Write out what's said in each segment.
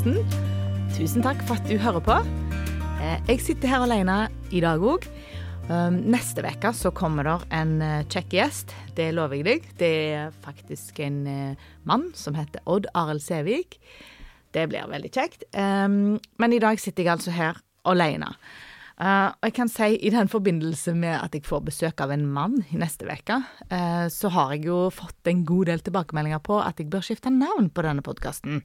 podkasten. Tusen takk for at du hører på. Eh, jeg sitter her alene i dag òg. Um, neste uke så kommer det en eh, kjekk gjest. Det lover jeg deg. Det er faktisk en eh, mann som heter Odd Arild Sævik. Det blir veldig kjekt. Um, men i dag sitter jeg altså her alene. Og jeg kan si i den forbindelse med at jeg får besøk av en mann i neste uke, så har jeg jo fått en god del tilbakemeldinger på at jeg bør skifte navn på denne podkasten.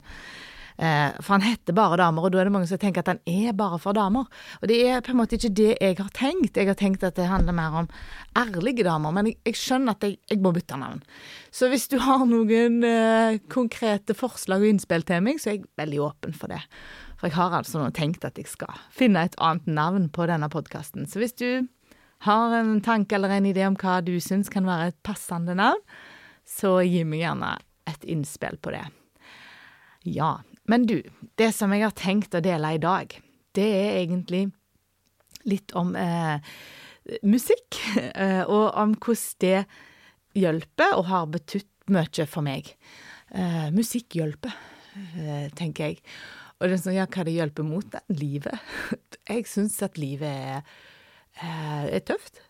Uh, for han heter bare damer, og da er det mange som tenker at han er bare for damer. Og det er på en måte ikke det jeg har tenkt. Jeg har tenkt at det handler mer om ærlige damer. Men jeg, jeg skjønner at jeg, jeg, må bytte navn. Så hvis du har noen konkrete forslag og innspill til meg, så er jeg veldig åpen for det. For jeg har altså nå tenkt at jeg skal finne et annet navn på denne podkasten. Så hvis du har en tanke eller en idé om hva du syns kan være et passende navn, så gi meg gjerne et innspill på det. Ja, men du, det som jeg har tenkt å dele i dag, det er egentlig litt om eh, musikk, eh, og om hvordan det hjelper og har betydd mye for meg. Eh, musikk hjelper, eh, tenker jeg. Og det er sånn, ja, hva det hjelper mot det? Livet. Jeg syns at livet er, eh, er tøft.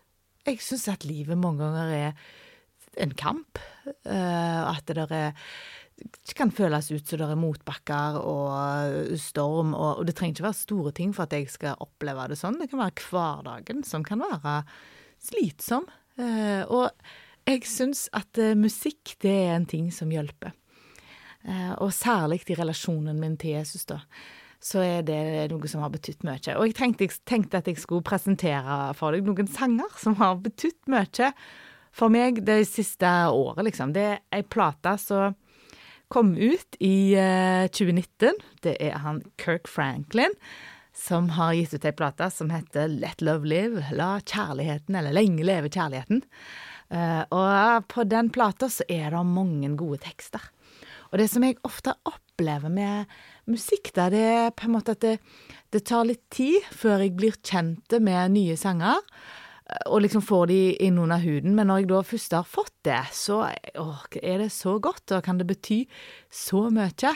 Jeg syns at livet mange ganger er en kamp. At det der er kan føles ut som det er motbakker og storm, og, og, det trenger ikke være store ting for at jeg skal oppleve det sånn. Det kan være hverdagen som kan være slitsom. Eh, og jeg syns at musikk, det er en ting som hjelper. Eh, og særlig i relasjonen min til Jesus, da. Så er det noe som har betydd mye. Og jeg tenkte, jeg tenkte, at jeg skulle presentere for deg noen sanger som har betydd mye for meg det siste året, liksom. Det er ei plate som kom ut i uh, eh, 2019. Det er han Kirk Franklin som har gitt ut ei plate som heter Let Love Live. La kjærligheten, eller Lenge leve kjærligheten. Uh, og på den plata så er det mange gode tekster. Og det som jeg ofte opplever med musikk, da, det er på en måte at det, det tar litt tid før jeg blir kjent med nye sanger. Og liksom får de inn under huden. Men når jeg da først har fått det, så åh, er det så godt, og kan det bety så mye.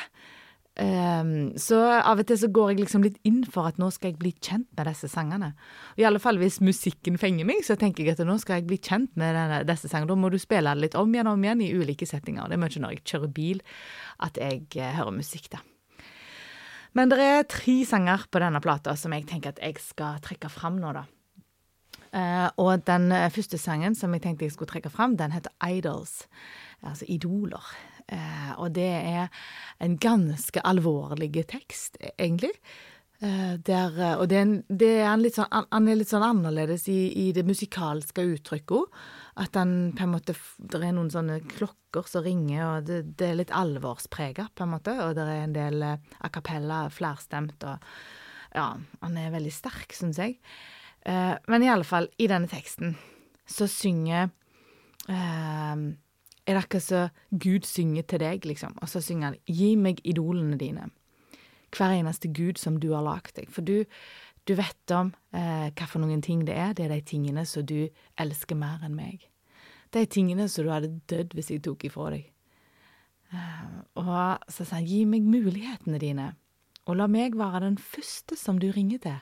Um, så av og til så går jeg liksom litt inn for at nå skal jeg bli kjent med disse sangene. I alle fall hvis musikken fenger meg, så tenker jeg at nå skal jeg bli kjent med denne, disse sangene. Da må du spille det litt om igjen og om igjen i ulike settinger. Det er mye når jeg kjører bil at jeg uh, hører musikk, da. Men det er tre sanger på denne plata som jeg tenker at jeg skal trekke fram nå, da. Uh, og den første sangen som jeg tenkte jeg skulle trekke fram, den heter Idols. Altså idoler. Eh, og det er en ganske alvorlig tekst, egentlig. Eh, der, eh, og det er, en, det sånn, han er litt sånn annerledes i, i det musikalske uttrykket. At han på en måte Det er noen sånne klokker som ringer, og det, det er litt alvorsprega, på en måte. Og det er en del eh, a cappella, flerstemt, og Ja, han er veldig sterk, syns jeg. Eh, men i alle fall, i denne teksten så synger eh, er det akkurat så Gud synger til deg, liksom. Og så synger han Gi meg idolene dine. Hver eneste Gud som du har lagd deg. For du, du vet om eh, hva for noen ting det er. Det er de tingene som du elsker mer enn meg. De tingene som du hadde dødd hvis jeg tok ifra deg. Eh, og så sa han Gi meg mulighetene dine, og la meg være den første som du ringer til.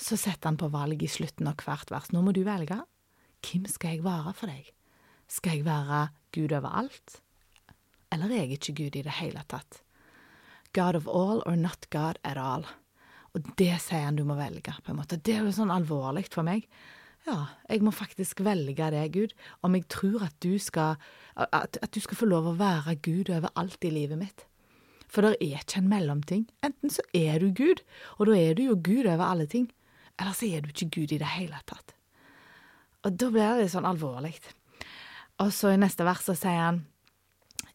Så setter han på valg i slutten av hvert vers. Nå må du velge. Hvem skal jeg være for deg? Skal jeg være Gud overalt? Eller er jeg ikke Gud i det hele tatt? God of all or not God at all. Og det sier han du må velge, på en måte. Det er jo sånn alvorlig for meg. Ja, jeg må faktisk velge det, Gud, om jeg tror at du skal at, at du skal få lov å være Gud overalt i livet mitt. For det er ikke en mellomting. Enten så er du Gud, og da er du jo Gud over alle ting, eller så er du ikke Gud i det hele tatt. Og da blir det sånn alvorlig. Og så i neste vers så sier han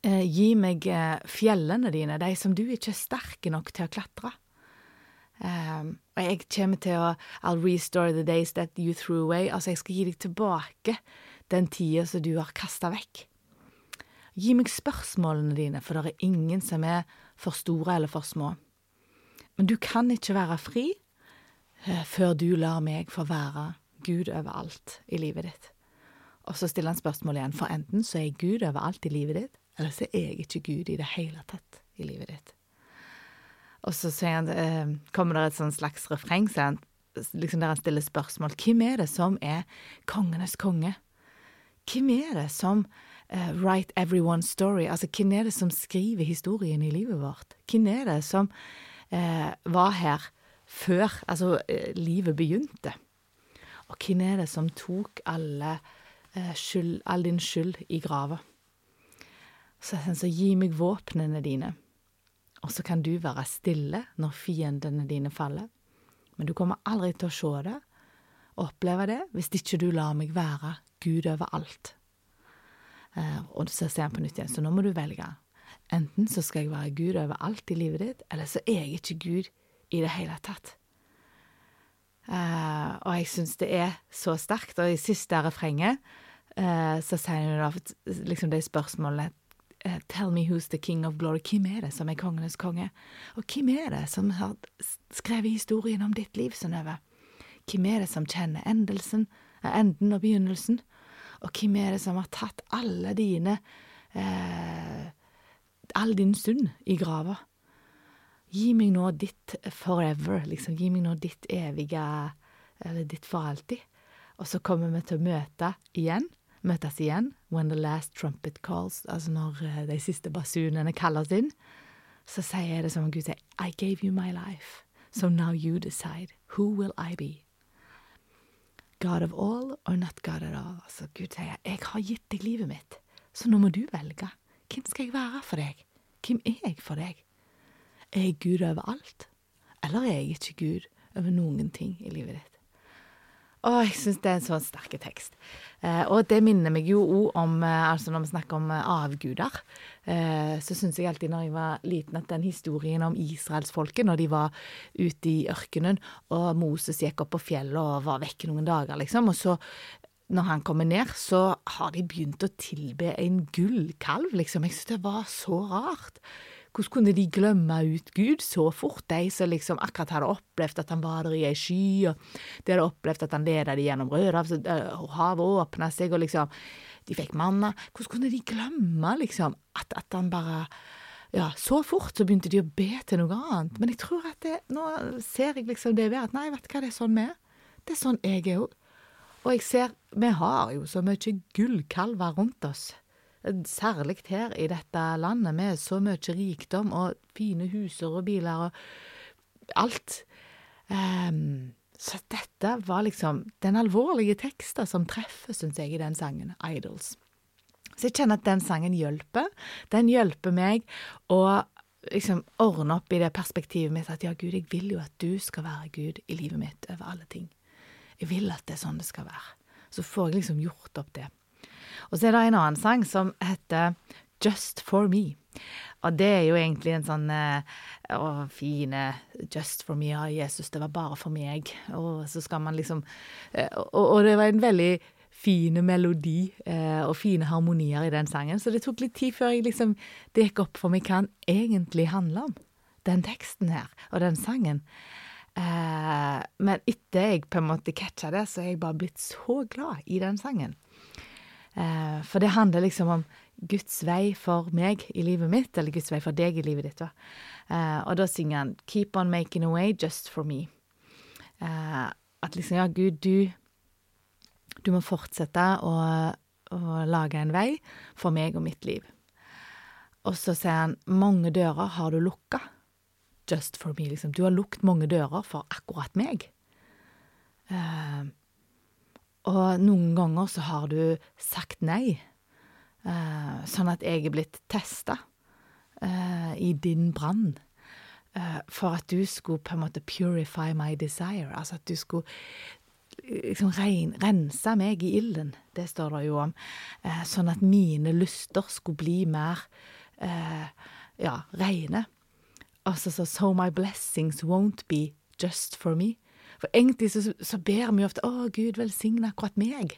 eh, Gi meg eh, fjellene dine, de som du ikke er sterke nok til å klatre. Um, og jeg kommer til å I'll restore the days that you threw away. Altså, jeg skal gi deg tilbake den tida som du har kasta vekk. Gi meg spørsmålene dine, for det er ingen som er for store eller for små. Men du kan ikke være fri før du lar meg få være Gud overalt i livet ditt. Og så stiller han spørsmålet igjen, for enten så er jeg Gud overalt i livet ditt, eller så er jeg ikke Gud i det hele tatt. i livet ditt. Og så han, eh, kommer det et slags refreng han, liksom der han stiller spørsmål. Hvem er det som er kongenes konge? Hvem er det som uh, write everyone's story? Altså, hvem er det som skriver historien i livet vårt? Hvem er det som uh, var her før altså, uh, livet begynte? Og hvem er det som tok alle, skyld, all din skyld i grava? Så, så gi meg våpnene dine og så kan du være stille når fiendene dine faller. Men du kommer aldri til å se det, oppleve det, hvis ikke du lar meg være Gud over alt. Eh, og så ser han på nytt igjen, så nå må du velge. Enten så skal jeg være Gud over alt i livet ditt, eller så er jeg ikke Gud i det hele tatt. Uh, og jeg syns det er så sterkt. Og i siste refrenget uh, så sier hun da liksom de spørsmålene Eh, tell me who's the king of glory. Hvem er det som er kongenes konge? Og hvem er det som har skrevet historien om ditt liv, Synnøve? Hvem er det som kjenner endelsen, enden og begynnelsen? Og hvem er det som har tatt alle dine eh, all din synd i grava? Gi meg nå ditt forever, liksom. Gi meg nå ditt evige Eller ditt for alltid. Og så kommer vi til å møte igjen møtes igjen when the last trumpet calls, altså når eh, de siste basunene kalles inn, så sier jeg det som om Gud sier, I gave you my life, so now you decide, who will I be? God of all or not God at all? Altså Gud sier, jeg har gitt deg livet mitt, så nå må du velge. Hvem skal jeg være for deg? Hvem er jeg for deg? Er jeg Gud over alt, eller er jeg ikke Gud over noen ting i livet ditt? Å, jeg syns det er en sånn sterk tekst. Eh, og det minner meg jo òg om eh, Altså når vi snakker om eh, avguder, eh, så syns jeg alltid når jeg var liten at den historien om israelsfolket, når de var ute i ørkenen, og Moses gikk opp på fjellet og var vekk noen dager, liksom, og så når han kommer ned, så har de begynt å tilbe en gullkalv, liksom. Jeg syns det var så rart. Hvordan kunne de glemme ut Gud så fort, de som liksom akkurat hadde opplevd at han var der i ei sky, og de hadde opplevd at han ledet dem gjennom Rødehavet, og havet åpna seg, og liksom De fikk manna. Hvordan kunne de glemme, liksom, at, at han bare ja, så fort så begynte de å be til noe annet. Men jeg tror at det, nå ser jeg liksom det ved at nei, vet du hva, det er sånn vi er. Det er sånn jeg er òg. Og jeg ser, vi har jo så mye gullkalver rundt oss. Særlig her i dette landet med så mye rikdom og fine huser og biler og alt. Um, så dette var liksom den alvorlige teksten som treffer, syns jeg, i den sangen, 'Idols'. Så jeg kjenner at den sangen hjelper. Den hjelper meg å liksom ordne opp i det perspektivet mitt at ja, Gud, jeg vil jo at du skal være Gud i livet mitt over alle ting. Jeg vil at det er sånn det skal være. Så får jeg liksom gjort opp det. Og så er det en annen sang som heter Just for me. Og det er jo egentlig en sånn eh, å, fine Just for me, ja, Jesus, det var bare for meg. Og så skal man liksom eh, og, og, det var en veldig fine melodi eh, og fine harmonier i den sangen, så det tok litt tid før jeg liksom det gikk opp for meg hva den egentlig handler om. Den teksten her, og den sangen. Eh, men etter jeg på en måte catcha det, så er jeg bare blitt så glad i den sangen. Eh, for det handler liksom om Guds vei for meg i livet mitt, eller Guds vei for deg i livet ditt. Eh, og da synger han 'Keep on making a way just for me'. Eh, at liksom, ja, Gud, du, du må fortsette å, å lage en vei for meg og mitt liv. Og så sier han 'mange dører har du lukka'. Just for me, liksom. Du har lukket mange dører for akkurat meg. Uh, og noen ganger så har du sagt nei, uh, sånn at jeg er blitt testa uh, i din brann. Uh, for at du skulle på en måte purify my desire, altså at du skulle liksom rein, rense meg i ilden. Det står det jo om. sånn at mine lyster skulle bli mer ja, reine. Altså så So my blessings won't be just for me. For egentlig så, så ber vi ofte 'Å, Gud, velsigne akkurat meg'.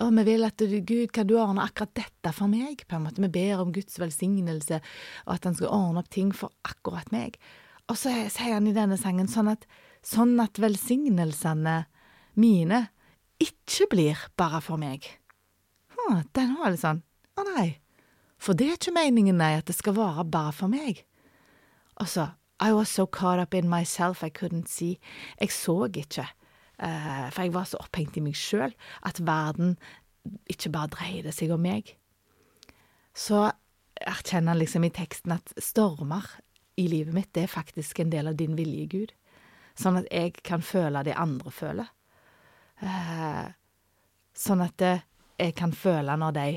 Og vi vil at du, Gud, kan du ordne akkurat dette for meg? på en måte. Vi ber om Guds velsignelse, og at han skal ordne opp ting for akkurat meg. Og så sier han i denne sangen sånn at, sånn at velsignelsene mine ikke blir bare for meg. Hm, den var litt sånn Å nei. For det er ikke meningen, nei, at det skal være bare for meg. Og så I was so caught up in myself I couldn't see. Jeg så ikke, uh, for jeg var så opphengt i meg sjøl, at verden ikke bare dreide seg om meg. Så erkjenner han liksom i teksten at stormer i livet mitt, det er faktisk en del av din vilje, Gud. Sånn at jeg kan føle det andre føler. Uh, sånn at jeg kan føle når de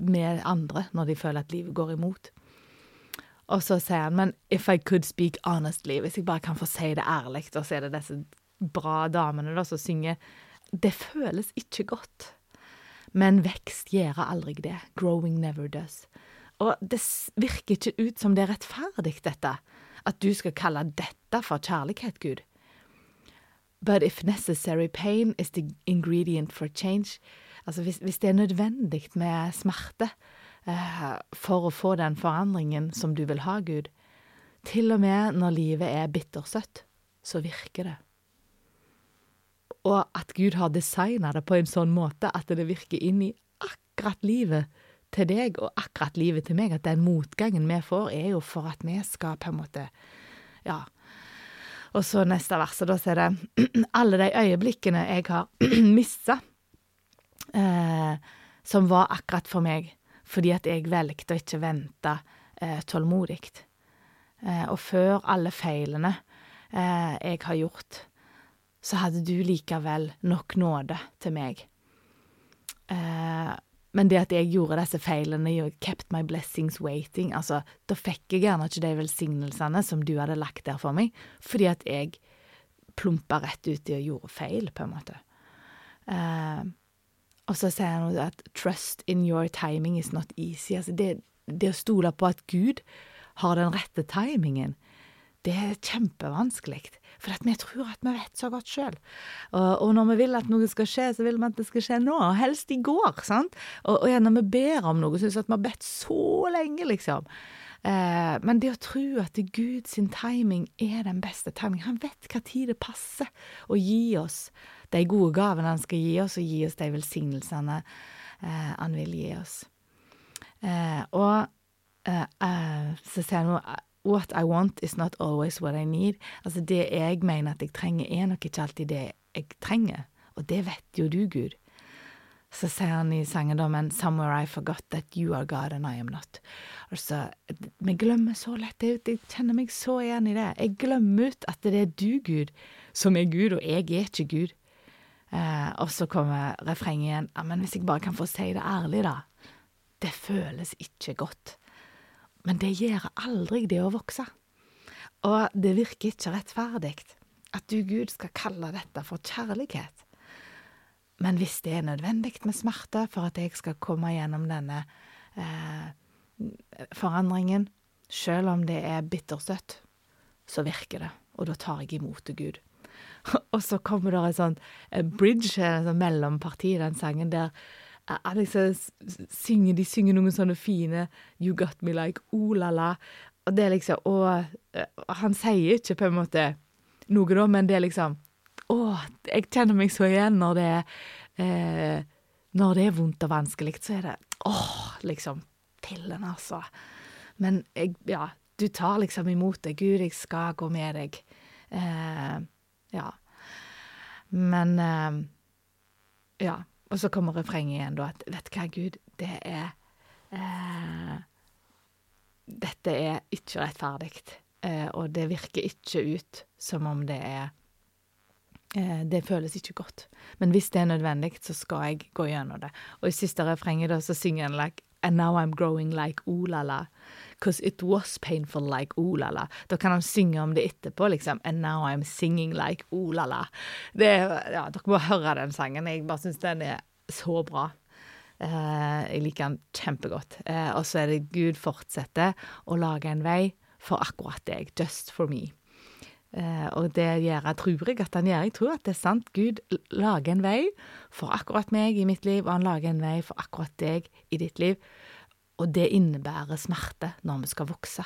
med andre, når de føler at livet går imot. Og så sier han, men if I could speak honestly, hvis jeg bare kan få si det ærlig, og så er det disse bra damene da som synger Det føles ikke godt. Men vekst gjør aldri det. Growing never does. Og det virker ikke ut som det er rettferdig, dette. At du skal kalle dette for kjærlighet, Gud. But if necessary pain is the ingredient for change Altså hvis, hvis det er nødvendig med smerte, for å få den forandringen som du vil ha, Gud. Til og med når livet er bittersøtt, så virker det. Og at Gud har designa det på en sånn måte at det virker inn i akkurat livet til deg og akkurat livet til meg. At den motgangen vi får, er jo for at vi skal på en måte Ja. Og så neste verset, da er det alle de øyeblikkene jeg har mista, eh, som var akkurat for meg fordi at jeg valgte å ikke vente eh, tålmodig. Eh, og før alle feilene eh, jeg har gjort, så hadde du likevel nok nåde til meg. Eh, men det at jeg gjorde disse feilene, you kept my blessings waiting, altså, da fikk jeg gjerne ikke de velsignelsene som du hadde lagt der for meg, fordi at jeg plumpa rett ut i og gjorde feil, på en måte. Eh, og så sier han at 'trust in your timing is not easy'. Altså det, det å stole på at Gud har den rette timingen, det er kjempevanskelig. For at vi tror at vi vet så godt sjøl. Og, og, når vi vil at noe skal skje, så vil vi at det skal skje nå, og helst i går. sant? Og, og når vi ber om noe, syns vi at vi har bedt så lenge, liksom. Eh, men det å tro at Guds timing er den beste timing Han vet hva tid det passer å gi oss de gode gavene han skal gi oss, og gi oss de velsignelsene eh, han vil gi oss. Eh, og eh, eh så sier han noe What I want is not always what I need. Altså, det jeg mener at jeg trenger, er nok ikke alltid det jeg trenger. Og det vet jo du, Gud. Så sier han i sangen Somewhere I forgot that you are God and I am not. Altså, vi glemmer så lett. ut, jeg kjenner meg så igjen i det. Jeg glemmer ut at det er du, Gud, som er Gud, og jeg er ikke Gud. Eh, og så kommer refrenget igjen. Ja, men hvis jeg bare kan få si det ærlig, da. Det føles ikke godt. Men det gjør aldri det å vokse. Og det virker ikke rettferdig at du, Gud, skal kalle dette for kjærlighet. Men hvis det er nødvendig med smerte for at jeg skal komme gjennom denne eh, forandringen, sjøl om det er bittersøtt, så virker det, og da tar jeg imot det, Gud. Og så kommer det et sånt bridge, et sånt mellomparti i den sangen, der liksom synger, de synger noen sånne fine You got me like o-la-la. Og det er liksom Og han sier ikke på en måte noe, da, men det er liksom Å, jeg kjenner meg så igjen når det er eh, Når det er vondt og vanskelig, så er det åh, liksom Pillen, altså. Men jeg, ja, du tar liksom imot det. Gud, jeg skal gå med deg. Eh, ja. Men uh, Ja. Og så kommer refrenget igjen, da, at vet du hva, Gud, det er uh, Dette er ikke rettferdig, uh, og det virker ikke ut som om det er det føles ikke godt. Men hvis det er nødvendig, så skal jeg gå gjennom det. Og i siste refrenget da, så synger han like And now I'm growing like ooh-la-la. Cause it was painful like ooh-la-la. Da kan han synge om det etterpå, liksom. And now I'm singing like ooh-la-la. Ja, dere må høre den sangen. Jeg bare syns den er så bra. Uh, jeg liker den kjempegodt. Uh, og så er det Gud fortsetter å lage en vei for akkurat deg. Just for me. Uh, og det gjør jeg, tror jeg at han gjør. Jeg tror at det er sant. Gud lager en vei for akkurat meg i mitt liv, og han lager en vei for akkurat deg i ditt liv. Og det innebærer smerte når vi skal vokse,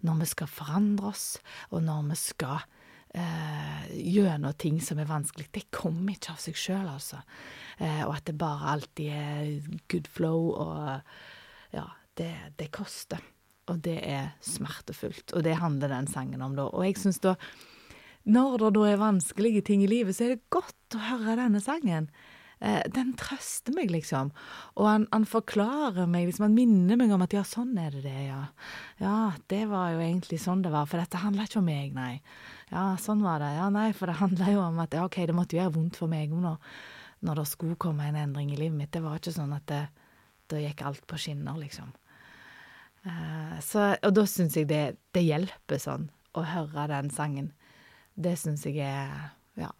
når vi skal forandre oss, og når vi skal eh, gjøre ting som er vanskelig. Det kommer ikke av seg sjøl, altså. Eh, og at det bare alltid er good flow, og ja, det, det koster. Og det er smertefullt. Og det handler den sangen om, da. Og jeg syns da Når det da er vanskelige ting i livet, så er det godt å høre denne sangen. Eh, den trøster meg, liksom. Og han, han, forklarer meg, liksom, han minner meg om at ja, sånn er det det, ja. Ja, det var jo egentlig sånn det var, for dette handla ikke om meg, nei. Ja, sånn var det. Ja, nei, for det handla jo om at ja, OK, det måtte jo gjøre vondt for meg nå når det skulle komme en endring i livet mitt. Det var ikke sånn at det, da gikk alt på skinner, liksom. Uh, så, og da syns jeg det, det, hjelper sånn, å høre den sangen. Det syns jeg er, ja,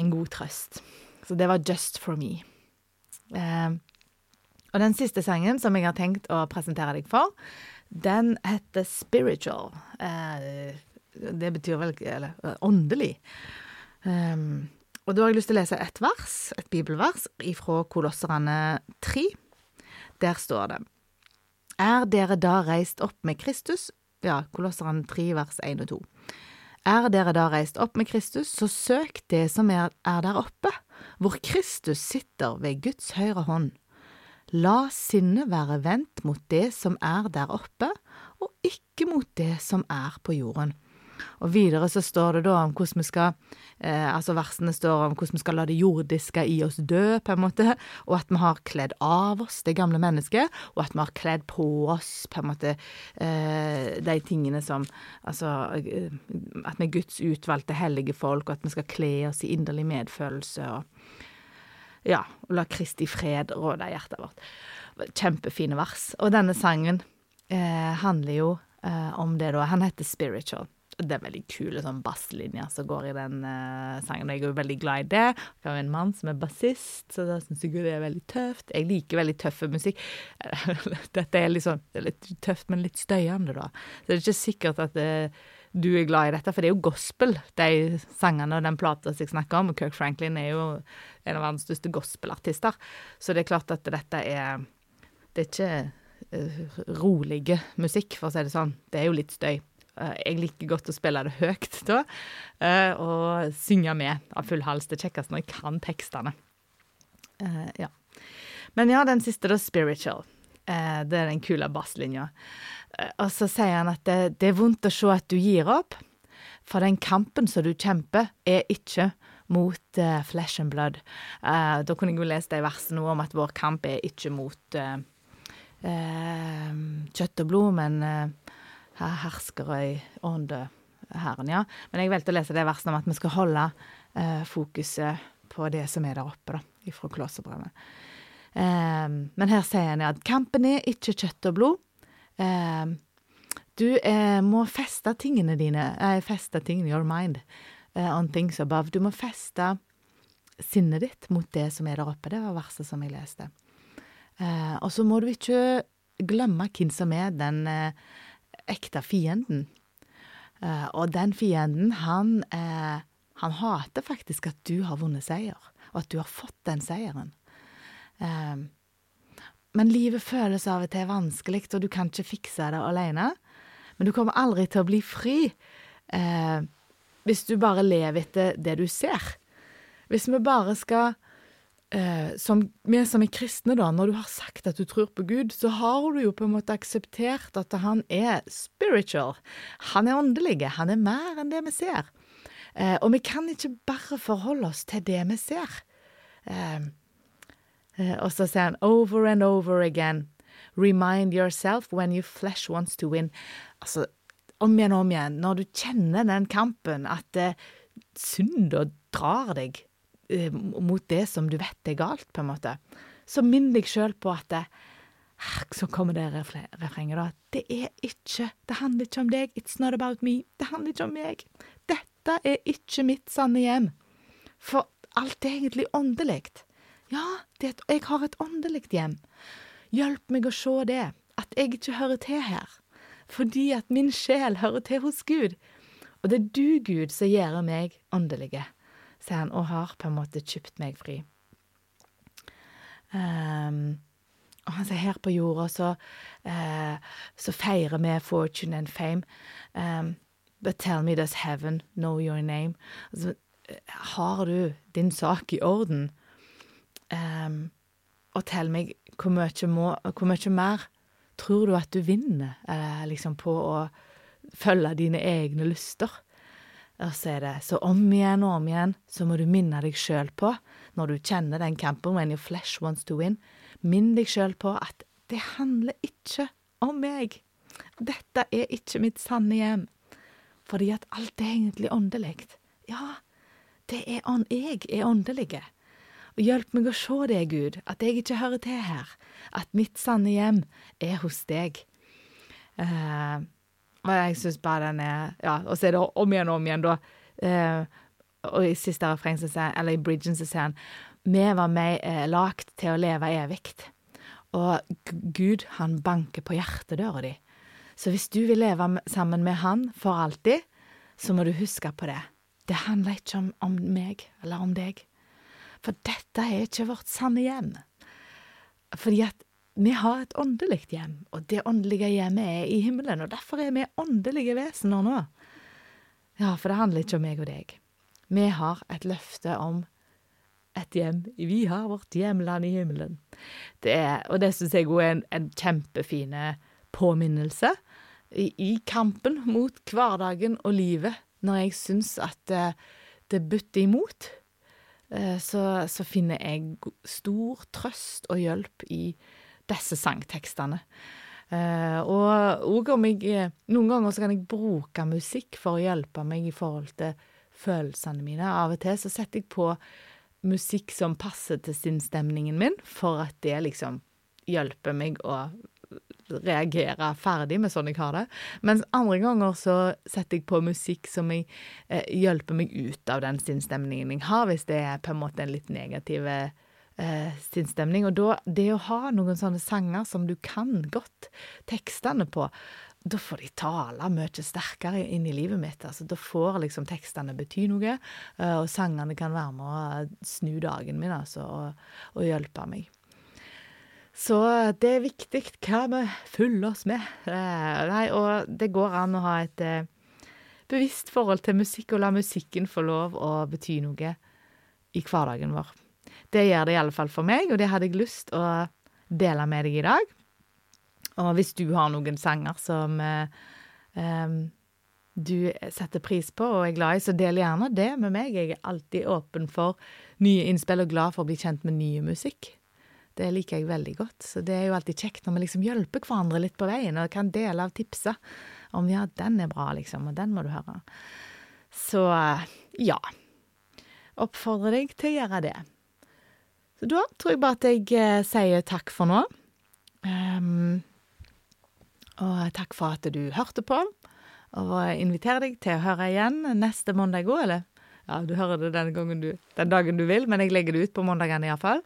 en god trøst. Så det var Just for me. Eh, og den siste sangen som jeg har tenkt å presentere deg for, den heter Spiritual. Eh, det betyr vel eller, åndelig. Um, og da har jeg lyst til å lese et vers, et bibelvers, fra Kolosserne 3. Der står det Er dere da reist opp med Kristus? Ja, Kolosseren 3, vers 1 og 2. Er dere da reist opp med Kristus, så søk det som er, er der oppe, hvor Kristus sitter ved Guds høyre hånd. La sinnet være vendt mot det som er der oppe, og ikke mot det som er på jorden. Og videre så står det da om hvordan vi skal eh, Altså versene står om hvordan vi skal la det jordiske i oss dø, på en måte, og at vi har kledd av oss det gamle mennesket, og at vi har kledd på oss på en måte eh, de tingene som Altså eh, at vi er Guds utvalgte hellige folk, og at vi skal kle oss i inderlig medfølelse og ja, og la Kristi fred råde i hjertet vårt. Kjempefine vers. Og denne sangen eh, handler jo eh, om det, da. Han heter Spiritual det er veldig kule sånn basslinjer som går i den uh, sangen. Jeg er jo veldig glad i det. Jeg har en mann som er bassist, så da syns jeg det er veldig tøft. Jeg liker veldig tøffe musikk. Dette er er litt tøft, men litt støyende, da. Så det er ikke sikkert at det du er glad i dette, for det er jo gospel, de sangene og den plata som jeg snakker om. Og Kirk Franklin er jo en av verdens største gospelartister. Så det er klart at dette er Det er ikke uh, rolige musikk, for å si det sånn. Det er jo litt støy. Eh, jeg liker godt å spille det høyt da, eh, og synge med av full hals. Det kjekkeste når jeg kan tekstene. Uh, ja. Men ja, den siste, da, 'Spiritual'. Uh, det er den kule basslinja. Uh, og så sier han at det, det, er vondt å se at du gir opp, for den kampen som du kjemper, er ikke mot flesh and blood. da kunne jeg jo lest de versene om at vår kamp er ikke mot kjøtt og blod, men her hersker ånde Herren, ja. Men jeg valgte å lese det verset om at vi skal holde eh, fokuset på det som er der oppe, da, ifra Klåserbrevet. Eh, men her sier han ja, at kampen er ikke kjøtt og blod. Eh, du må feste tingene dine, feste tingene, your mind, eh, on things above. Du må feste sinnet ditt mot det som er der oppe. Det var verset som jeg leste. og så må du ikke glemme hvem som er den eh, ekte fienden. Uh, og den fienden, han, uh, han hater faktisk at du har vunnet seier, og at du har fått den seieren. Uh, men livet føles av og til vanskelig, og du kan ikke fikse det alene. Men du kommer aldri til å bli fri hvis du bare lever etter det du ser. Hvis vi bare skal eh, som, vi som er kristne, da, når du har sagt at du tror på Gud, så har du jo på en måte akseptert at han er spiritual. Han er åndelig. Han er mer enn det vi ser. Eh, og vi kan ikke bare forholde oss til det vi ser. Eh, eh og så sier han over and over again. Remind yourself when your flesh wants to win. Altså, om igjen og om igjen. Når du kjenner den kampen, at eh, synda drar deg Eh, mot det som du vet er galt, på en måte. Så minn deg sjøl på at det, så kommer det refrenget, da. Det er ikke Det handler ikke om deg. It's not about me. Det handler ikke om meg. Dette er ikke mitt sanne hjem. For alt er egentlig åndelig. Ja, et, jeg har et åndelig hjem. Hjelp meg å se det. At jeg ikke hører til her. Fordi at min sjel hører til hos Gud. Og det er du, Gud, som gjør meg åndelige sier han, og har på en måte kjøpt meg fri. Um, og han sier her på jorda så, uh, så feirer vi fortune and fame. Um, but tell me, does heaven know your name? Altså, har du din sak i orden? Um, og tell meg hvor mye mer tror du at du vinner uh, liksom på å følge dine egne lyster? Og så er det så om igjen og om igjen så må du minne deg sjøl på, når du kjenner den kampen when your flesh wants to win, minn deg sjøl på at det handler ikke om meg. Dette er ikke mitt sanne hjem. Fordi at alt er egentlig åndelig. Ja, det er ånd, jeg er åndelige. Og hjelp meg å se det, Gud, at jeg ikke hører til her. At mitt sanne hjem er hos deg. Uh, og jeg syns bare den er Ja, og så er det om igjen og om igjen, da. Eh, og i siste refreng, eller i bridgen, så sier han Vi var meg eh, lagt til å leve evig. Og Gud, han banker på hjertedøra di. Så hvis du vil leve sammen med han for alltid, så må du huske på det. Det handler ikke om, om meg eller om deg. For dette er ikke vårt sanne hjem. Fordi at vi har et åndelig hjem, og det åndelige hjemmet er i himmelen, og derfor er vi åndelige vesener nå. Ja, for det handler ikke om meg og deg. Vi har et løfte om et hjem. Vi har vårt hjemland i himmelen. Det er, og det syns jeg er en, en kjempefin påminnelse i, i, kampen mot hverdagen og livet, når jeg syns at det, det butter imot. Uh, så, så, finner jeg stor trøst og hjelp i disse sangtekstene. Uh, og òg om jeg Noen ganger så kan jeg bruke musikk for å hjelpe meg i forhold til følelsene mine. Av og til så setter jeg på musikk som passer til sinnsstemningen min, for at det liksom hjelper meg å reagere ferdig med sånn jeg har det. Mens andre ganger så setter jeg på musikk som jeg, eh, hjelper meg ut av den sinnsstemningen jeg har, hvis det er på en måte en litt negativ eh, eh, sinnsstemning. Og da, det å ha noen sånne sanger som du kan godt tekstene på, da får de tale mye sterkere inn i livet mitt. Altså, da får liksom tekstene bety noe, eh, og sangene kan være med å snu dagen min altså, og, og hjelpe meg. Så det er viktig hva vi følger oss med. Eh, nei, og det går an å ha et eh, bevisst forhold til musikk, og la musikken få lov å bety noe i hverdagen vår. Det gjør det i alle fall for meg, og det hadde jeg lyst å dele med deg i dag. Og hvis du har noen sanger som eh, du setter pris på og er glad i, så del gjerne det med meg. Jeg er alltid åpen for nye innspill og glad for å bli kjent med nye musikk. Det liker jeg veldig godt. Så det er jo alltid kjekt når vi liksom hjelper hverandre litt på veien og kan dele av tipsa om ja, den er bra, liksom, og den må du høre. Så ja. Oppfordrer deg til å gjøre det. Så da tror jeg bare at jeg eh, sier takk for nå. Um, og takk for at du hørte på. Og inviterer deg til å høre igjen neste mandag òg, eller? Ja, du hører det den, du, den dagen du vil, men jeg legger det ut på mandagene iallfall.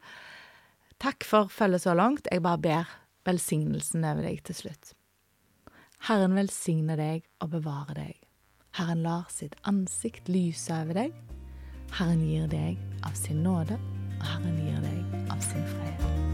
Takk for følget så langt. Jeg bare ber velsignelsen over deg til slutt. Herren velsigne deg og bevare deg. Herren lar sitt ansikt lyse over deg. Herren gir deg av sin nåde og Herren gir deg av sin fred.